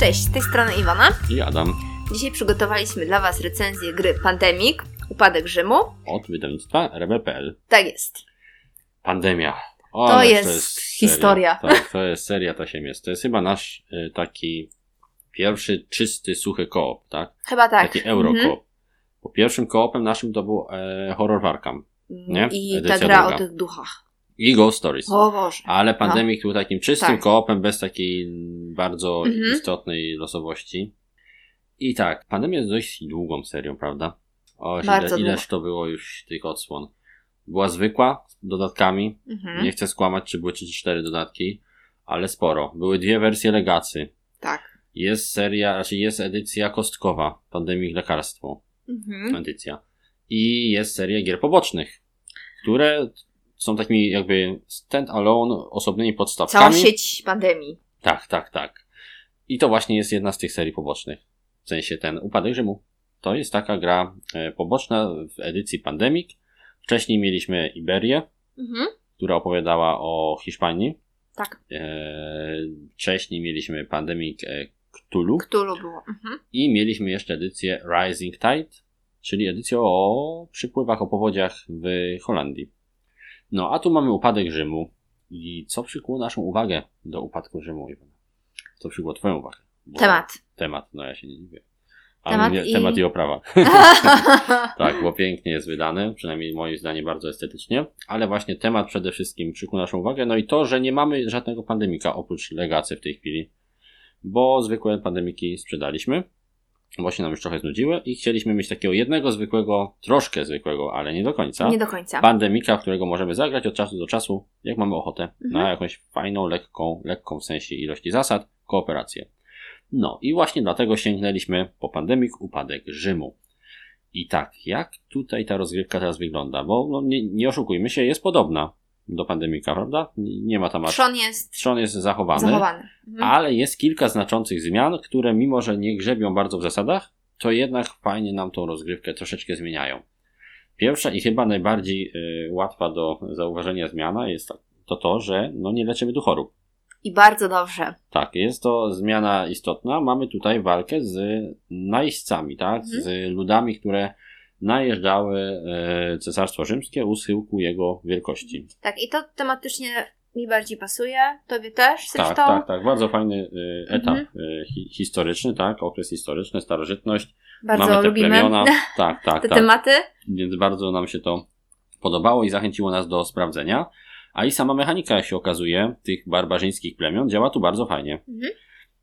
Cześć, z tej strony Iwona. I Adam Dzisiaj przygotowaliśmy dla Was recenzję gry Pandemic, Upadek Rzymu. od wydawnictwa rebel.pl. Tak jest. Pandemia. O, To jest seria. historia. Tak, to jest seria jest. To jest chyba nasz y, taki pierwszy czysty, suchy koop, tak? Chyba tak. Taki euro Mhm. Bo pierwszym koopem naszym to był e, Horror Warcam nie? I ta Edycja gra druga. o tych duchach. I Ghost Stories. O Boże. Ale Pandemic był takim czystym Tak. koopem, bez takiej bardzo Mhm. istotnej losowości. I tak, Pandemia jest dość długą serią, prawda? O, Bardzo ile, ileż to było już tych odsłon. Była zwykła, z dodatkami. Mhm. Nie chcę skłamać, czy były 3 czy 4 dodatki, ale sporo. Były dwie wersje legacy. Tak. Jest seria, raczej jest edycja kostkowa, Pandemic Lekarstwo, Mhm. edycja. I jest seria gier pobocznych, które są takimi jakby stand-alone, osobnymi Cała podstawkami. sieć pandemii. Tak, tak, tak. I to właśnie jest jedna z tych serii pobocznych. W sensie ten Upadek Rzymu. To jest taka gra e, poboczna w edycji Pandemic. Wcześniej mieliśmy Iberię, Mhm. która opowiadała o Hiszpanii. Tak. E, Wcześniej mieliśmy Pandemic e, Cthulhu Cthulhu było. Mhm. i mieliśmy jeszcze edycję Rising Tide, czyli edycję o przypływach, o powodziach w Holandii. No, a tu mamy Upadek Rzymu. I co przykuło naszą uwagę do Upadku Rzymu, Iwona? Co przykuło Twoją uwagę? Bo- Temat. Temat, no ja się nie dziwię. A Temat i- temat i oprawa. tak, bo pięknie jest wydany, przynajmniej moim zdaniem bardzo estetycznie, ale właśnie temat przede wszystkim przykuł naszą uwagę, no i to, że nie mamy żadnego pandemika oprócz legacy w tej chwili, bo zwykłe pandemiki sprzedaliśmy, bo się nam już trochę znudziły i chcieliśmy mieć takiego jednego zwykłego, troszkę zwykłego, ale nie do końca, Nie do końca. pandemika, którego możemy zagrać od czasu do czasu, jak mamy ochotę, Mhm. na jakąś fajną, lekką, lekką w sensie ilości zasad, kooperację. No i właśnie dlatego sięgnęliśmy po pandemik upadek Rzymu. I tak, jak tutaj ta rozgrywka teraz wygląda? Bo no, nie, nie oszukujmy się, jest podobna do pandemika, prawda? Nie ma tam. Trzon jest Trzon jest zachowany, zachowany. Mhm. ale jest kilka znaczących zmian, które mimo, że nie grzebią bardzo w zasadach, to jednak fajnie nam tą rozgrywkę troszeczkę zmieniają. Pierwsza i chyba najbardziej y, łatwa do zauważenia zmiana jest to, to to, że no, nie leczymy tu chorób. I bardzo dobrze. Tak, jest to zmiana istotna. Mamy tutaj walkę z najeźdźcami, tak? Mhm. Z ludami, które najeżdżały e, Cesarstwo Rzymskie u schyłku jego wielkości. Tak, i to tematycznie mi bardziej pasuje. Tobie też zresztą. Tak, tak, tak. Bardzo fajny e, etap Mhm. e, hi, historyczny, tak? Okres historyczny, starożytność. Bardzo Mamy te lubimy plemiona. Tak, tak, te tak. tematy. Więc bardzo nam się to podobało i zachęciło nas do sprawdzenia. A i sama mechanika, jak się okazuje, tych barbarzyńskich plemion działa tu bardzo fajnie. Mhm.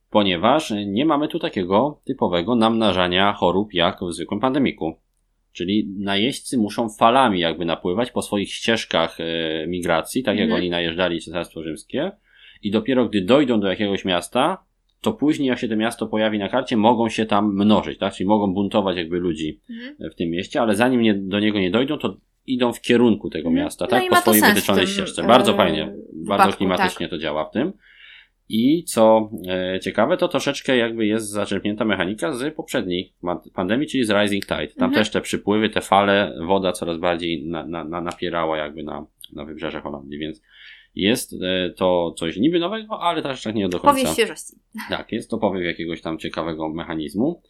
Ponieważ nie mamy tu takiego typowego namnażania chorób jak w zwykłym pandemiku. Czyli najeźdźcy muszą falami jakby napływać po swoich ścieżkach e, migracji, tak jak Mhm. oni najeżdżali Cesarstwo Rzymskie. I dopiero gdy dojdą do jakiegoś miasta, to później jak się to miasto pojawi na karcie, mogą się tam mnożyć, tak? Czyli mogą buntować jakby ludzi Mhm. w tym mieście, ale zanim nie, do niego nie dojdą, to idą w kierunku tego Mhm. miasta, No tak? po swojej wytyczonej ścieżce. e, Bardzo fajnie, bardzo wypadku, klimatycznie to działa w tym. I co e, ciekawe, to troszeczkę jakby jest zaczerpnięta mechanika z poprzedniej pandemii, czyli z Rising Tide. Tam Mhm. też te przypływy, te fale, woda coraz bardziej na, na, na, napierała jakby na, na wybrzeże Holandii, więc jest e, to coś niby nowego, ale też tak nie do końca. Powieść świeżości. Tak, jest to powiew jakiegoś tam ciekawego mechanizmu.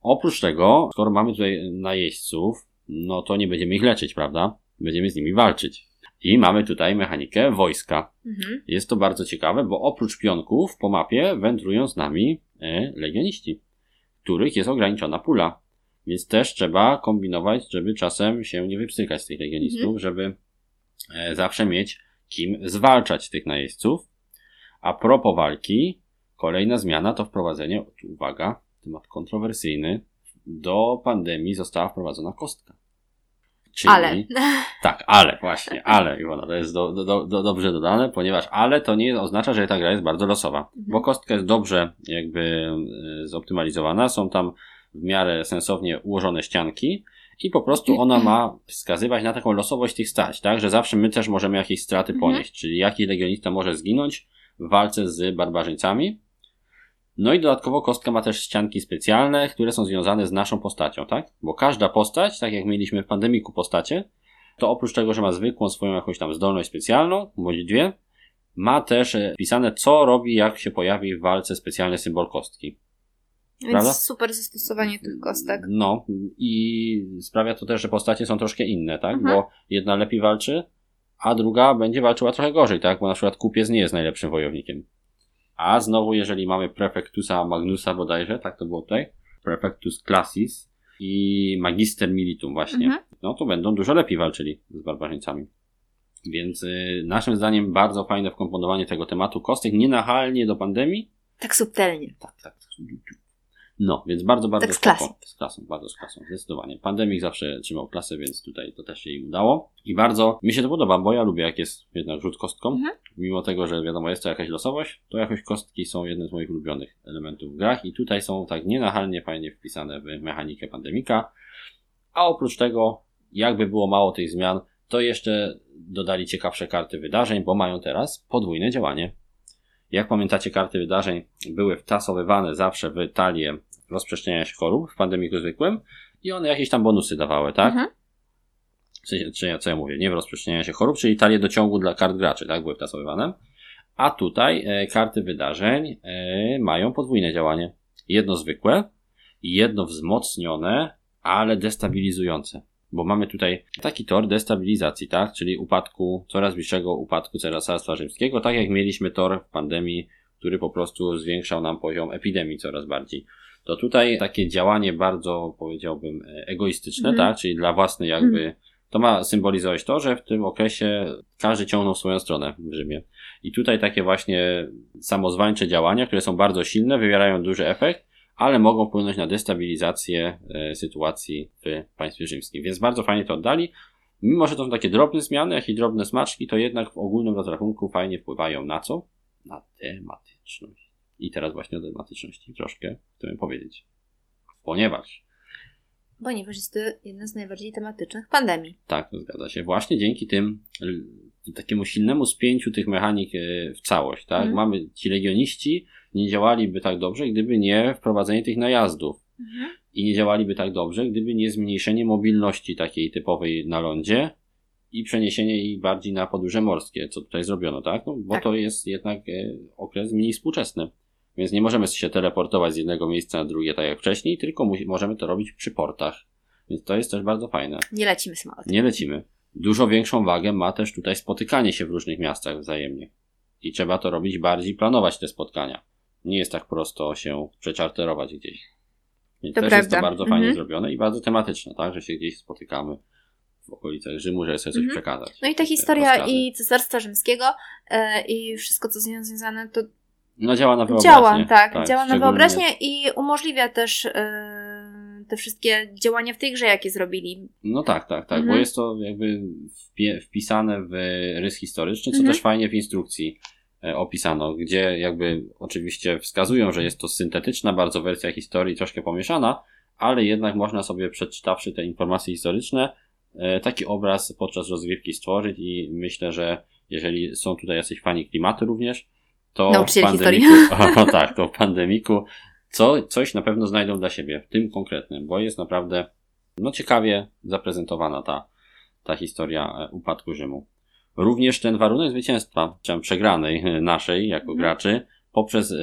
Oprócz tego, skoro mamy tutaj najeźdźców, no to nie będziemy ich leczyć, prawda? Będziemy z nimi walczyć. I mamy tutaj mechanikę wojska. Mhm. Jest to bardzo ciekawe, bo oprócz pionków po mapie wędrują z nami e, legioniści, których jest ograniczona pula. Więc też trzeba kombinować, żeby czasem się nie wypsykać z tych legionistów, Mhm. żeby e, zawsze mieć kim zwalczać tych najeźdźców. A propos walki, kolejna zmiana to wprowadzenie, uwaga, temat kontrowersyjny, do pandemii została wprowadzona kostka. Czyli, Ale. tak, ale, właśnie, ale, Iwona, to jest do, do, do, do, dobrze dodane, ponieważ ale to nie oznacza, że ta gra jest bardzo losowa, Mhm. bo kostka jest dobrze jakby e, zoptymalizowana, są tam w miarę sensownie ułożone ścianki i po prostu ona ma wskazywać na taką losowość tych stać, tak, że zawsze my też możemy jakieś straty Mhm. ponieść, czyli jaki legionista może zginąć w walce z barbarzyńcami, no i dodatkowo kostka ma też ścianki specjalne, które są związane z naszą postacią, tak? Bo każda postać, tak jak mieliśmy w pandemiku postacie, to oprócz tego, że ma zwykłą swoją jakąś tam zdolność specjalną, bądź dwie, ma też e, wpisane, co robi, jak się pojawi w walce specjalny symbol kostki. Więc Prawda? super zastosowanie tych kostek. No i sprawia to też, że postacie są troszkę inne, tak? Mhm. Bo jedna lepiej walczy, a druga będzie walczyła trochę gorzej, tak? Bo na przykład kupiec nie jest najlepszym wojownikiem. A znowu, jeżeli mamy Prefectusa Magnusa bodajże, tak to było tutaj, Prefectus Classis i Magister Militum właśnie, Mhm. no to będą dużo lepiej walczyli z barbarzyńcami. Więc y, naszym zdaniem bardzo fajne wkomponowanie tego tematu kostek, nienachalnie do pandemii, Tak subtelnie. tak, tak. No, więc bardzo, bardzo Tak z spoko. klasą. Z klasą, bardzo z klasą, zdecydowanie. Pandemik zawsze trzymał klasę, więc tutaj to też się im udało. I bardzo mi się to podoba, bo ja lubię, jak jest jednak rzut kostką. Mhm. Mimo tego, że wiadomo, jest to jakaś losowość, to jakoś kostki są jednym z moich ulubionych elementów w grach i tutaj są tak nienachalnie fajnie wpisane w mechanikę pandemika. A oprócz tego, jakby było mało tych zmian, to jeszcze dodali ciekawsze karty wydarzeń, bo mają teraz podwójne działanie. Jak pamiętacie, karty wydarzeń były wtasowywane zawsze w talię rozprzestrzeniania się chorób w pandemiku zwykłym i one jakieś tam bonusy dawały, tak? Mhm. W sensie, czy co ja mówię, nie w rozprzestrzeniania się chorób, czyli talie do ciągu dla kart graczy, tak? Były wtasowywane. A tutaj e, karty wydarzeń e, mają podwójne działanie. Jedno zwykłe jedno wzmocnione, ale destabilizujące. Bo mamy tutaj taki tor destabilizacji, tak? Czyli upadku, coraz bliższego upadku Cesarstwa Rzymskiego, tak jak mieliśmy tor w pandemii, który po prostu zwiększał nam poziom epidemii coraz bardziej. To tutaj takie działanie bardzo, powiedziałbym, e, egoistyczne, Mhm. tak? Czyli dla własnej jakby, to ma symbolizować to, że w tym okresie każdy ciągnął swoją stronę w Rzymie. I tutaj takie właśnie samozwańcze działania, które są bardzo silne, wywierają duży efekt, ale mogą wpłynąć na destabilizację e, sytuacji w państwie rzymskim. Więc bardzo fajnie to oddali. Mimo, że to są takie drobne zmiany, jak i drobne smaczki, to jednak w ogólnym rozrachunku fajnie wpływają na co? Na tematyczność. I teraz właśnie o tematyczności troszkę chcę powiedzieć. Ponieważ Ponieważ jest to jedna z najbardziej tematycznych pandemii. Tak, to zgadza się. Właśnie dzięki tym takiemu silnemu spięciu tych mechanik e, w całość, tak? Mhm. Mamy ci legioniści nie działaliby tak dobrze, gdyby nie wprowadzenie tych najazdów. I nie działaliby tak dobrze, gdyby nie zmniejszenie mobilności takiej typowej na lądzie i przeniesienie ich bardziej na podróże morskie, co tutaj zrobiono, tak? No, bo Tak. to jest jednak e, okres mniej współczesny. Więc nie możemy się teleportować z jednego miejsca na drugie, tak jak wcześniej, tylko możemy to robić przy portach. Więc to jest też bardzo fajne. Nie lecimy samolotem. Nie lecimy. Dużo większą wagę ma też tutaj spotykanie się w różnych miastach wzajemnie. I trzeba to robić bardziej, planować te spotkania. Nie jest tak prosto się przeczarterować gdzieś. Więc To też jest to prawda. bardzo fajnie Mhm. zrobione i bardzo tematyczne, tak? Że się gdzieś spotykamy w okolicach Rzymu, żeby sobie coś Mhm. przekazać. No i ta historia rozkazy. i Cesarstwa Rzymskiego e, i wszystko, co z nią związane, to No działa na wyobraźnię. działa, tak, działa na wyobraźnię i umożliwia też e, te wszystkie działania w tej grze, jakie zrobili. No tak, tak, tak, bo Mhm. jest to jakby wpisane w rys historyczny, co Mhm. też fajnie w instrukcji e, opisano, gdzie jakby oczywiście wskazują, że jest to syntetyczna bardzo wersja historii, troszkę pomieszana, ale jednak można sobie przeczytawszy te informacje historyczne, e, taki obraz podczas rozgrywki stworzyć i myślę, że jeżeli są tutaj jacyś fani klimatu również, to w Nauczyciele pandemiku, o, tak, to w pandemiku co, coś na pewno znajdą dla siebie, w tym konkretnym, bo jest naprawdę no ciekawie zaprezentowana ta, ta historia e, upadku Rzymu. Również ten warunek zwycięstwa, czy przegranej e, naszej jako Mhm. graczy, poprzez e,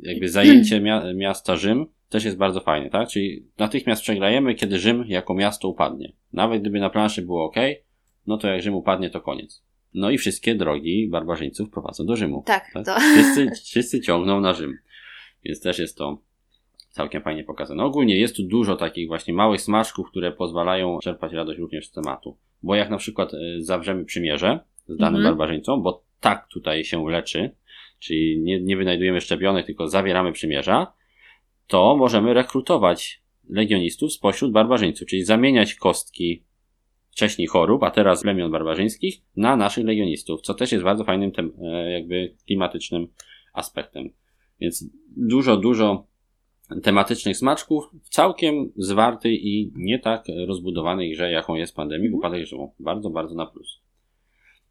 jakby zajęcie mia- miasta Rzym, też jest bardzo fajny, tak? Czyli natychmiast przegrajemy, kiedy Rzym jako miasto upadnie. Nawet gdyby na planszy było ok, no to jak Rzym upadnie, to koniec. No i wszystkie drogi barbarzyńców prowadzą do Rzymu. Tak, Tak? to Wszyscy, wszyscy ciągną na Rzym. Więc też jest to całkiem fajnie pokazane. Ogólnie jest tu dużo takich właśnie małych smaczków, które pozwalają czerpać radość również z tematu. Bo jak na przykład y, zawrzemy przymierze z danym Mhm. barbarzyńcą, bo tak tutaj się leczy, czyli nie, nie wynajdujemy szczepionek, tylko zawieramy przymierza, to możemy rekrutować legionistów spośród barbarzyńców, czyli zamieniać kostki wcześniej chorób, a teraz plemion barbarzyńskich na naszych legionistów, co też jest bardzo fajnym tem, e, jakby klimatycznym aspektem. Więc dużo, dużo tematycznych smaczków całkiem zwartej i nie tak rozbudowanej grze, jaką jest Pandemic Upadek Rzymu. Bardzo, bardzo na plus.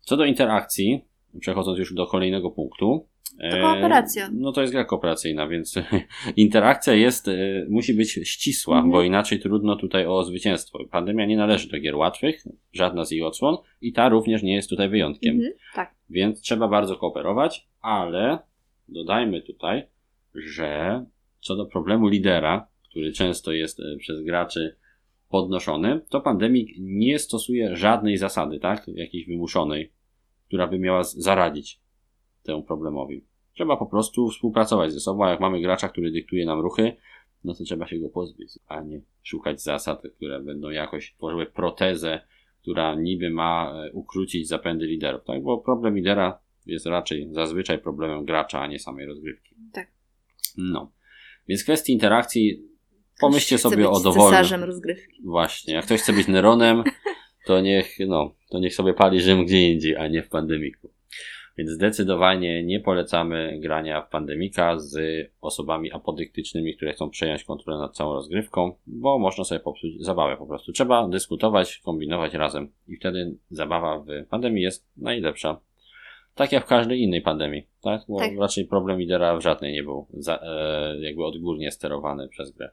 Co do interakcji, przechodząc już do kolejnego punktu, To kooperacja. No to jest gra kooperacyjna, więc interakcja jest, e, musi być ścisła, mhm. bo inaczej trudno tutaj o zwycięstwo. Pandemia nie należy do gier łatwych, żadna z jej odsłon i ta również nie jest tutaj wyjątkiem. Mhm, tak. Więc trzeba bardzo kooperować, ale dodajmy tutaj, że co do problemu lidera, który często jest e, przez graczy podnoszony, to pandemik nie stosuje żadnej zasady, tak, jakiejś wymuszonej, która by miała zaradzić temu problemowi. Trzeba po prostu współpracować ze sobą, a jak mamy gracza, który dyktuje nam ruchy, no to trzeba się go pozbyć, a nie szukać zasad, które będą jakoś tworzyły protezę, która niby ma e, ukrócić zapędy liderów, tak? Bo problem lidera jest raczej zazwyczaj problemem gracza, a nie samej rozgrywki. Tak. No. Więc w kwestii interakcji pomyślcie sobie o dowolnym. rozgrywki. Właśnie. Jak ktoś chce być Neronem, to niech, no, to niech sobie pali Rzym gdzie indziej, a nie w pandemiku. Więc zdecydowanie nie polecamy grania w pandemika z osobami apodyktycznymi, które chcą przejąć kontrolę nad całą rozgrywką, bo można sobie popsuć zabawę po prostu. Trzeba dyskutować, kombinować razem i wtedy zabawa w pandemii jest najlepsza. Tak jak w każdej innej pandemii, tak? Bo tak. raczej problem lidera w żadnej nie był za, e, jakby odgórnie sterowany przez grę.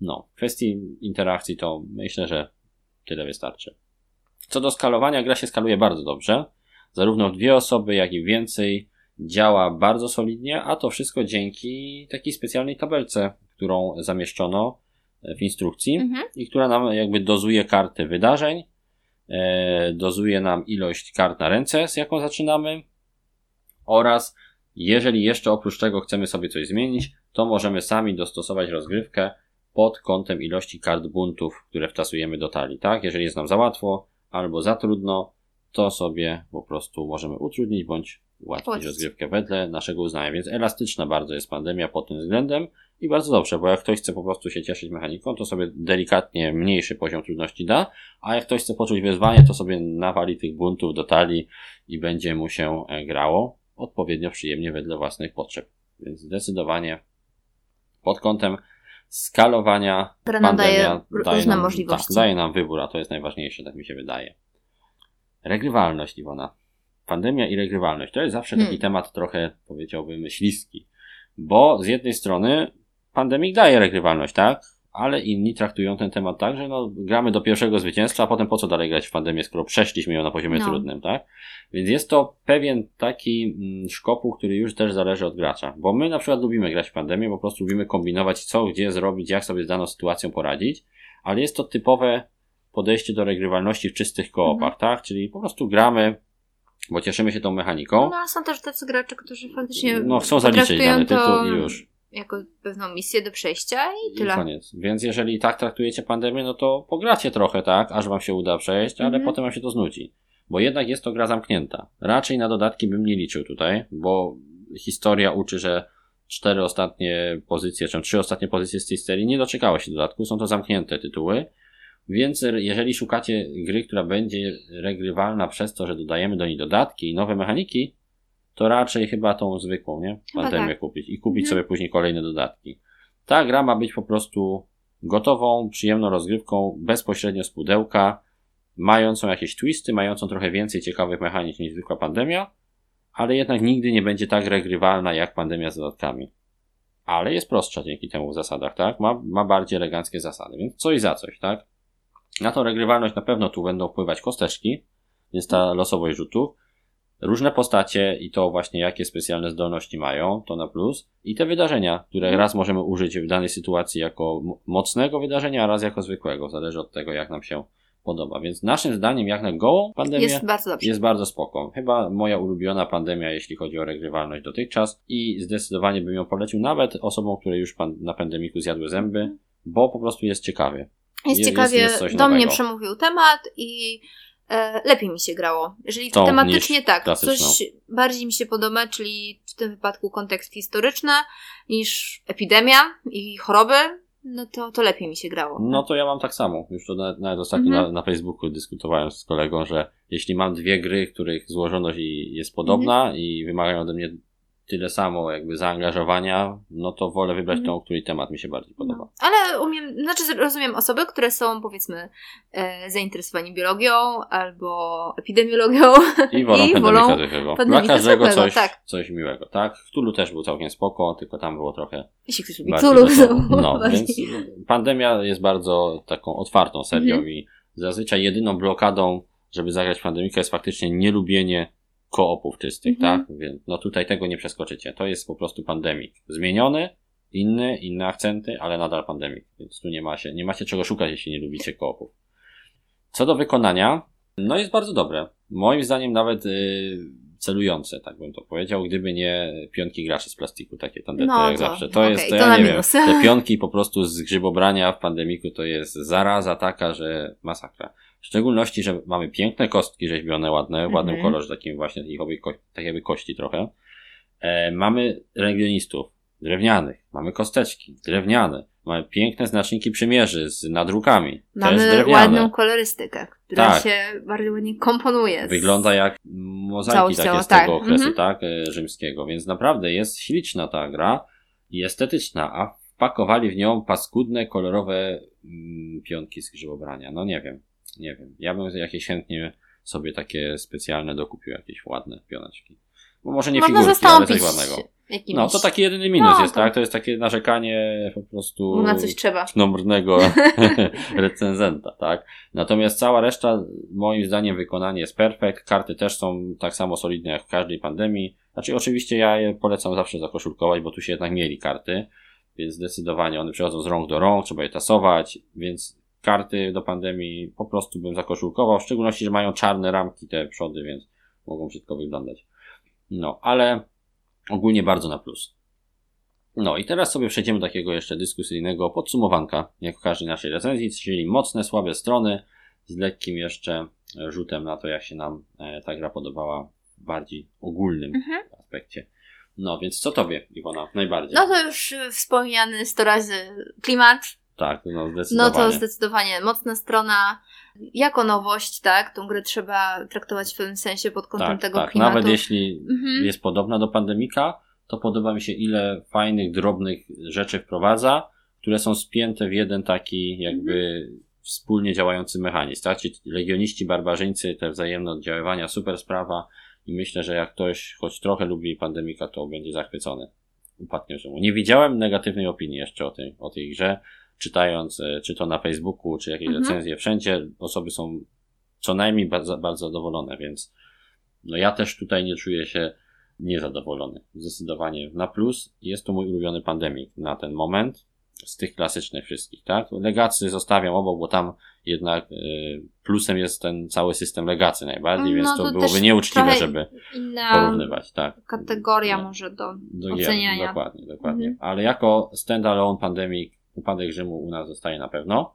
No, w kwestii interakcji to myślę, że tyle wystarczy. Co do skalowania, gra się skaluje bardzo dobrze zarówno w dwie osoby, jak i więcej działa bardzo solidnie, a to wszystko dzięki takiej specjalnej tabelce, którą zamieszczono w instrukcji mhm. i która nam jakby dozuje karty wydarzeń, dozuje nam ilość kart na ręce, z jaką zaczynamy oraz jeżeli jeszcze oprócz tego chcemy sobie coś zmienić, to możemy sami dostosować rozgrywkę pod kątem ilości kart buntów, które wtasujemy do talii, tak? Jeżeli jest nam za łatwo albo za trudno, to sobie po prostu możemy utrudnić bądź ułatwić rozgrywkę wedle naszego uznania. Więc elastyczna bardzo jest pandemia pod tym względem i bardzo dobrze, bo jak ktoś chce po prostu się cieszyć mechaniką, to sobie delikatnie mniejszy poziom trudności da, a jak ktoś chce poczuć wyzwanie, to sobie nawali tych buntów do talii i będzie mu się e, grało odpowiednio przyjemnie wedle własnych potrzeb. Więc zdecydowanie pod kątem skalowania pandemia daje, daje nam, możliwości. Tak, daje nam wybór, a to jest najważniejsze, tak mi się wydaje. Regrywalność, Iwona. Pandemia i regrywalność. To jest zawsze taki hmm. temat trochę, powiedziałbym, śliski. Bo z jednej strony pandemik daje regrywalność, tak? Ale inni traktują ten temat tak, że no, gramy do pierwszego zwycięstwa, a potem po co dalej grać w pandemię, skoro przeszliśmy ją na poziomie no. trudnym, tak? Więc jest to pewien taki mm, szkopuł, który już też zależy od gracza. Bo my na przykład lubimy grać w pandemię, po prostu lubimy kombinować co, gdzie zrobić, jak sobie z daną sytuacją poradzić, ale jest to typowe podejście do regrywalności w czystych koopach, mhm. tak? Czyli po prostu gramy, bo cieszymy się tą mechaniką. No, ale są też tacy gracze, którzy faktycznie no, chcą zaliczyć dany tytuł i już. Jako pewną misję do przejścia i tyle. I koniec. Więc jeżeli tak traktujecie pandemię, no to pogracie trochę, tak? Aż wam się uda przejść, ale mhm. potem wam się to znudzi. Bo jednak jest to gra zamknięta. Raczej na dodatki bym nie liczył tutaj, bo historia uczy, że cztery ostatnie pozycje, czy trzy ostatnie pozycje z tej serii nie doczekały się dodatku. Są to zamknięte tytuły więc jeżeli szukacie gry, która będzie regrywalna przez to, że dodajemy do niej dodatki i nowe mechaniki, to raczej chyba tą zwykłą, nie? Pandemię tak. kupić i kupić mhm. sobie później kolejne dodatki. Ta gra ma być po prostu gotową, przyjemną rozgrywką bezpośrednio z pudełka, mającą jakieś twisty, mającą trochę więcej ciekawych mechanik niż zwykła pandemia, ale jednak nigdy nie będzie tak regrywalna jak pandemia z dodatkami. Ale jest prostsza dzięki temu w zasadach, tak? Ma, ma bardziej eleganckie zasady, więc coś za coś, tak? Na tą regrywalność na pewno tu będą wpływać kosteczki, więc ta losowość rzutów. Różne postacie i to właśnie jakie specjalne zdolności mają, to na plus. I te wydarzenia, które mhm. raz możemy użyć w danej sytuacji jako mocnego wydarzenia, a raz jako zwykłego. Zależy od tego, jak nam się podoba. Więc naszym zdaniem, jak na gołą pandemię, jest bardzo, dobrze. jest bardzo spoko. Chyba moja ulubiona pandemia, jeśli chodzi o regrywalność dotychczas i zdecydowanie bym ją polecił nawet osobom, które już na pandemiku zjadły zęby, mhm. bo po prostu jest ciekawie. Jest, jest ciekawie, jest do nowego. mnie przemówił temat i lepiej mi się grało. Jeżeli tematycznie tak, coś bardziej mi się podoba, czyli w tym wypadku kontekst historyczny niż epidemia i choroby, no to, to lepiej mi się grało. No to ja mam tak samo. Już to nawet, nawet ostatnio mhm. na, na Facebooku dyskutowałem z kolegą, że jeśli mam dwie gry, których złożoność jest podobna mhm. i wymagają ode mnie tyle samo jakby zaangażowania, no to wolę wybrać mhm. tą, której temat mi się bardziej podoba. No. Ale umiem, znaczy rozumiem osoby, które są powiedzmy e, zainteresowani biologią albo epidemiologią i wolą i wolą Dla każdego coś, tak. coś miłego, tak? Cthulhu też był całkiem spoko, tylko tam było trochę Jeśli ktoś lubi Cthulhu, no, więc pandemia jest bardzo taką otwartą serią mhm. i zazwyczaj jedyną blokadą, żeby zagrać pandemikę jest faktycznie nielubienie koopów czystych, mhm. tak? Więc no tutaj tego nie przeskoczycie. To jest po prostu pandemik. Zmieniony, inny, inne akcenty, ale nadal pandemik. Więc tu nie ma się, nie macie czego szukać, jeśli nie lubicie koopów. Co do wykonania, no jest bardzo dobre. Moim zdaniem nawet yy, celujące, tak bym to powiedział, gdyby nie pionki graczy z plastiku, takie tandety no, jak to, zawsze. To okay, jest, to, to ja nie minus. wiem, te pionki po prostu z grzybobrania w pandemiku to jest zaraza taka, że masakra. W szczególności, że mamy piękne kostki rzeźbione, ładne, w ładnym kolorze, takim właśnie tak jakby kości trochę. E, mamy regionistów drewnianych, mamy kosteczki drewniane, mamy piękne znaczniki przymierzy z nadrukami. Mamy ładną kolorystykę, która tak. się bardzo ładnie komponuje. Z... Wygląda jak mozaiki takie z tego tak. okresu, mm -hmm. tak, e, rzymskiego, więc naprawdę jest śliczna ta gra i estetyczna, a wpakowali w nią paskudne, kolorowe mm, pionki z grzybobrania. No nie wiem. Nie wiem. Ja bym jakieś chętnie sobie takie specjalne dokupił, jakieś ładne pioneczki. Bo może nie Można figurki, ale coś ładnego. Jakimś... No, to taki jedyny minus no, jest, to... tak? To jest takie narzekanie po prostu na coś trzeba. nomrnego recenzenta, tak? Natomiast cała reszta, moim zdaniem, wykonanie jest perfekt. Karty też są tak samo solidne jak w każdej pandemii. Znaczy, oczywiście ja je polecam zawsze zakoszulkować, bo tu się jednak mieli karty, więc zdecydowanie one przechodzą z rąk do rąk, trzeba je tasować, więc karty do pandemii po prostu bym zakoszulkował, w szczególności, że mają czarne ramki te przody, więc mogą brzydko wyglądać. No, ale ogólnie bardzo na plus. No i teraz sobie przejdziemy do takiego jeszcze dyskusyjnego podsumowanka, jak w każdej naszej recenzji, czyli mocne, słabe strony, z lekkim jeszcze rzutem na to, jak się nam e, ta gra podobała w bardziej ogólnym mhm. aspekcie. No więc co tobie, Iwona, najbardziej? No to już wspomniany 100 razy klimat, tak, no zdecydowanie. No to zdecydowanie mocna strona. Jako nowość, tak, tą grę trzeba traktować w pewnym sensie pod kątem tak, tego tak. klimatu. Nawet jeśli mhm. jest podobna do pandemika, to podoba mi się ile fajnych, drobnych rzeczy wprowadza, które są spięte w jeden taki jakby mhm. wspólnie działający mechanizm, tak? Czyli legioniści, barbarzyńcy, te wzajemne oddziaływania, super sprawa i myślę, że jak ktoś choć trochę lubi pandemika, to będzie zachwycony. Upadnie mu. Nie widziałem negatywnej opinii jeszcze o tej, o tej grze czytając, e, czy to na Facebooku, czy jakieś mhm. recenzje, wszędzie osoby są co najmniej bardzo, bardzo zadowolone, więc no ja też tutaj nie czuję się niezadowolony. Zdecydowanie na plus. Jest to mój ulubiony pandemik na ten moment. Z tych klasycznych wszystkich, tak? Legacy zostawiam obok, bo tam jednak y, plusem jest ten cały system legacy najbardziej, no, więc to, to byłoby nieuczciwe, żeby porównywać, tak. Kategoria może do, do oceniania. dokładnie, dokładnie. Mhm. Ale jako standalone pandemic upadek Rzymu u nas zostaje na pewno.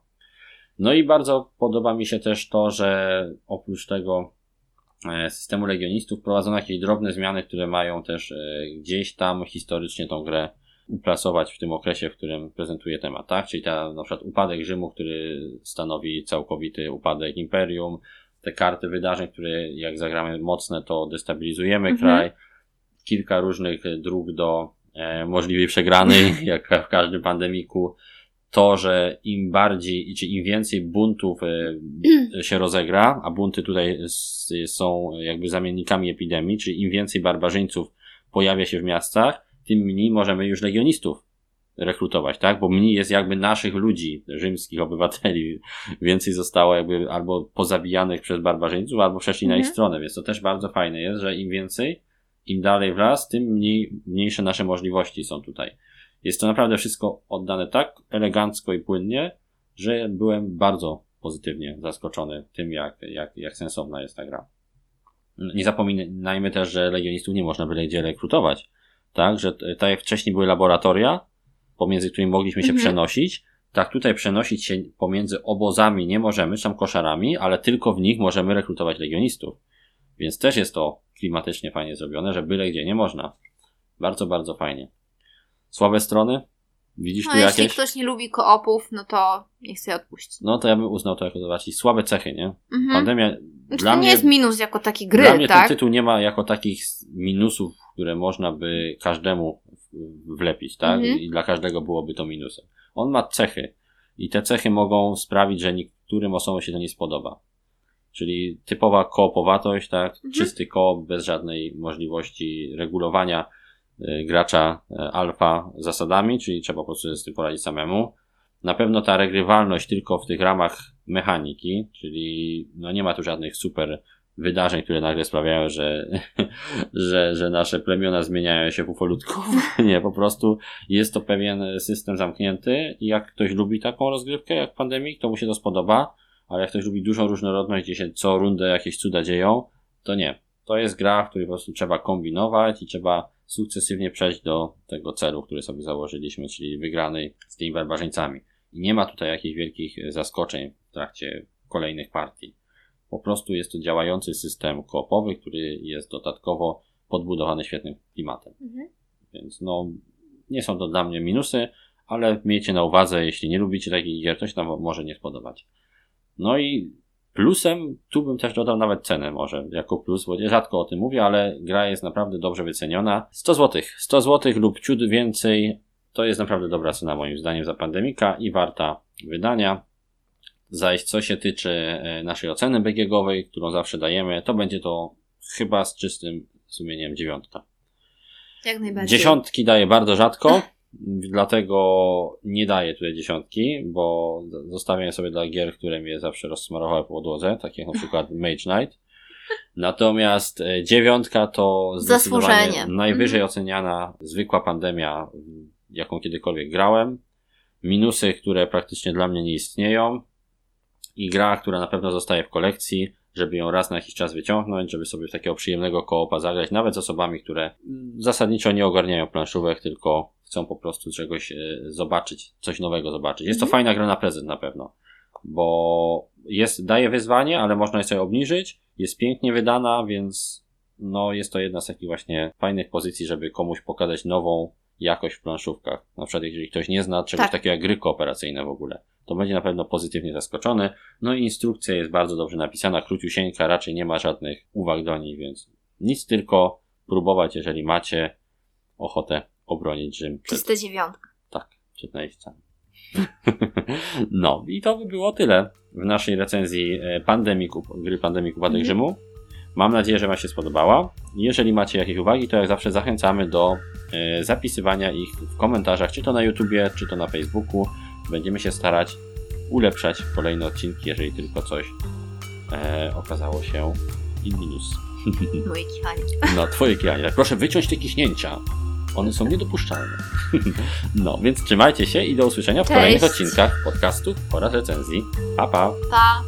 No i bardzo podoba mi się też to, że oprócz tego e, systemu legionistów prowadzono jakieś drobne zmiany, które mają też e, gdzieś tam historycznie tą grę uplasować w tym okresie, w którym prezentuje temat, tak? Czyli ta na przykład upadek Rzymu, który stanowi całkowity upadek imperium, te karty wydarzeń, które jak zagramy mocne, to destabilizujemy mhm. kraj, kilka różnych dróg do e, możliwej przegranej, jak w każdym pandemiku, to, że im bardziej, czy im więcej buntów e, się rozegra, a bunty tutaj są jakby zamiennikami epidemii, czyli im więcej barbarzyńców pojawia się w miastach, tym mniej możemy już legionistów rekrutować, tak? Bo mniej jest jakby naszych ludzi, rzymskich obywateli, więcej zostało jakby albo pozabijanych przez barbarzyńców, albo przeszli mhm. na ich stronę, więc to też bardzo fajne jest, że im więcej, im dalej w las, tym mniej, mniejsze nasze możliwości są tutaj. Jest to naprawdę wszystko oddane tak elegancko i płynnie, że byłem bardzo pozytywnie zaskoczony tym, jak, jak, jak sensowna jest ta gra. Nie zapominajmy też, że legionistów nie można byle gdzie rekrutować. Tak, że tak jak wcześniej były laboratoria, pomiędzy którymi mogliśmy się mhm. przenosić, tak tutaj przenosić się pomiędzy obozami nie możemy, czy tam koszarami, ale tylko w nich możemy rekrutować legionistów. Więc też jest to klimatycznie fajnie zrobione, że byle gdzie nie można. Bardzo, bardzo fajnie. Słabe strony? Widzisz no, tu jeśli jakieś? ktoś nie lubi koopów, no to niech sobie odpuści. No to ja bym uznał to jako zobaczyć słabe cechy, nie? Mhm. Pandemia. Znaczy, dla to nie mnie, jest minus jako taki gry, Dla mnie tak? ten tytuł nie ma jako takich minusów które można by każdemu wlepić, tak? Mhm. I dla każdego byłoby to minusem. On ma cechy i te cechy mogą sprawić, że niektórym osobom się to nie spodoba. Czyli typowa koopowatość, tak? Mhm. Czysty koop bez żadnej możliwości regulowania gracza y, alfa zasadami, czyli trzeba po prostu z tym poradzić samemu. Na pewno ta regrywalność tylko w tych ramach mechaniki, czyli no nie ma tu żadnych super wydarzeń, które nagle sprawiają, że, że, że nasze plemiona zmieniają się ufolutków. Nie, po prostu jest to pewien system zamknięty i jak ktoś lubi taką rozgrywkę jak Pandemic, to mu się to spodoba, ale jak ktoś lubi dużą różnorodność, gdzie się co rundę jakieś cuda dzieją, to nie. To jest gra, w której po prostu trzeba kombinować i trzeba sukcesywnie przejść do tego celu, który sobie założyliśmy, czyli wygranej z tymi barbarzyńcami. I nie ma tutaj jakichś wielkich zaskoczeń w trakcie kolejnych partii. Po prostu jest to działający system koopowy, który jest dodatkowo podbudowany świetnym klimatem. Mhm. Więc no, nie są to dla mnie minusy, ale miejcie na uwadze, jeśli nie lubicie takich gier, to się tam może nie spodobać. No i plusem, tu bym też dodał nawet cenę może, jako plus, bo rzadko o tym mówię, ale gra jest naprawdę dobrze wyceniona. 100 zł, 100 zł lub ciut więcej, to jest naprawdę dobra cena moim zdaniem za pandemika i warta wydania. Zaś co się tyczy e, naszej oceny BGG-owej, którą zawsze dajemy, to będzie to chyba z czystym sumieniem dziewiątka. Jak najbardziej. Dziesiątki daję bardzo rzadko, dlatego nie daję tutaj dziesiątki, bo zostawiam sobie dla gier, które mnie zawsze rozsmarowały po podłodze, tak jak na przykład Mage Knight. Natomiast e, dziewiątka to zdecydowanie najwyżej mm. oceniana zwykła pandemia, jaką kiedykolwiek grałem. Minusy, które praktycznie dla mnie nie istnieją i gra, która na pewno zostaje w kolekcji, żeby ją raz na jakiś czas wyciągnąć, żeby sobie w takiego przyjemnego koopa zagrać, nawet z osobami, które zasadniczo nie ogarniają planszówek, tylko chcą po prostu czegoś e, zobaczyć, coś nowego zobaczyć. Jest to mhm. fajna gra na prezent na pewno, bo jest, daje wyzwanie, ale można je sobie obniżyć, jest pięknie wydana, więc no jest to jedna z takich właśnie fajnych pozycji, żeby komuś pokazać nową jakość w planszówkach. Na przykład jeżeli ktoś nie zna czegoś tak. takiego jak gry kooperacyjne w ogóle to będzie na pewno pozytywnie zaskoczony. No i instrukcja jest bardzo dobrze napisana, króciusieńka, raczej nie ma żadnych uwag do niej, więc nic tylko próbować, jeżeli macie ochotę obronić Rzym. Przed... Czyste dziewiątka. Tak, przed najściami. no i to by było tyle w naszej recenzji e, pandemiku, gry Pandemii Upadek mhm. Rzymu. Mam nadzieję, że Wam się spodobała. Jeżeli macie jakieś uwagi, to jak zawsze zachęcamy do e, zapisywania ich w komentarzach, czy to na YouTubie, czy to na Facebooku będziemy się starać ulepszać kolejne odcinki, jeżeli tylko coś e, okazało się in minus. Moje kichanie. No, twoje kichanie. Tak, proszę wyciąć te kichnięcia. One są niedopuszczalne. No, więc trzymajcie się i do usłyszenia w Cześć. kolejnych odcinkach podcastów oraz recenzji. Pa, pa. Pa.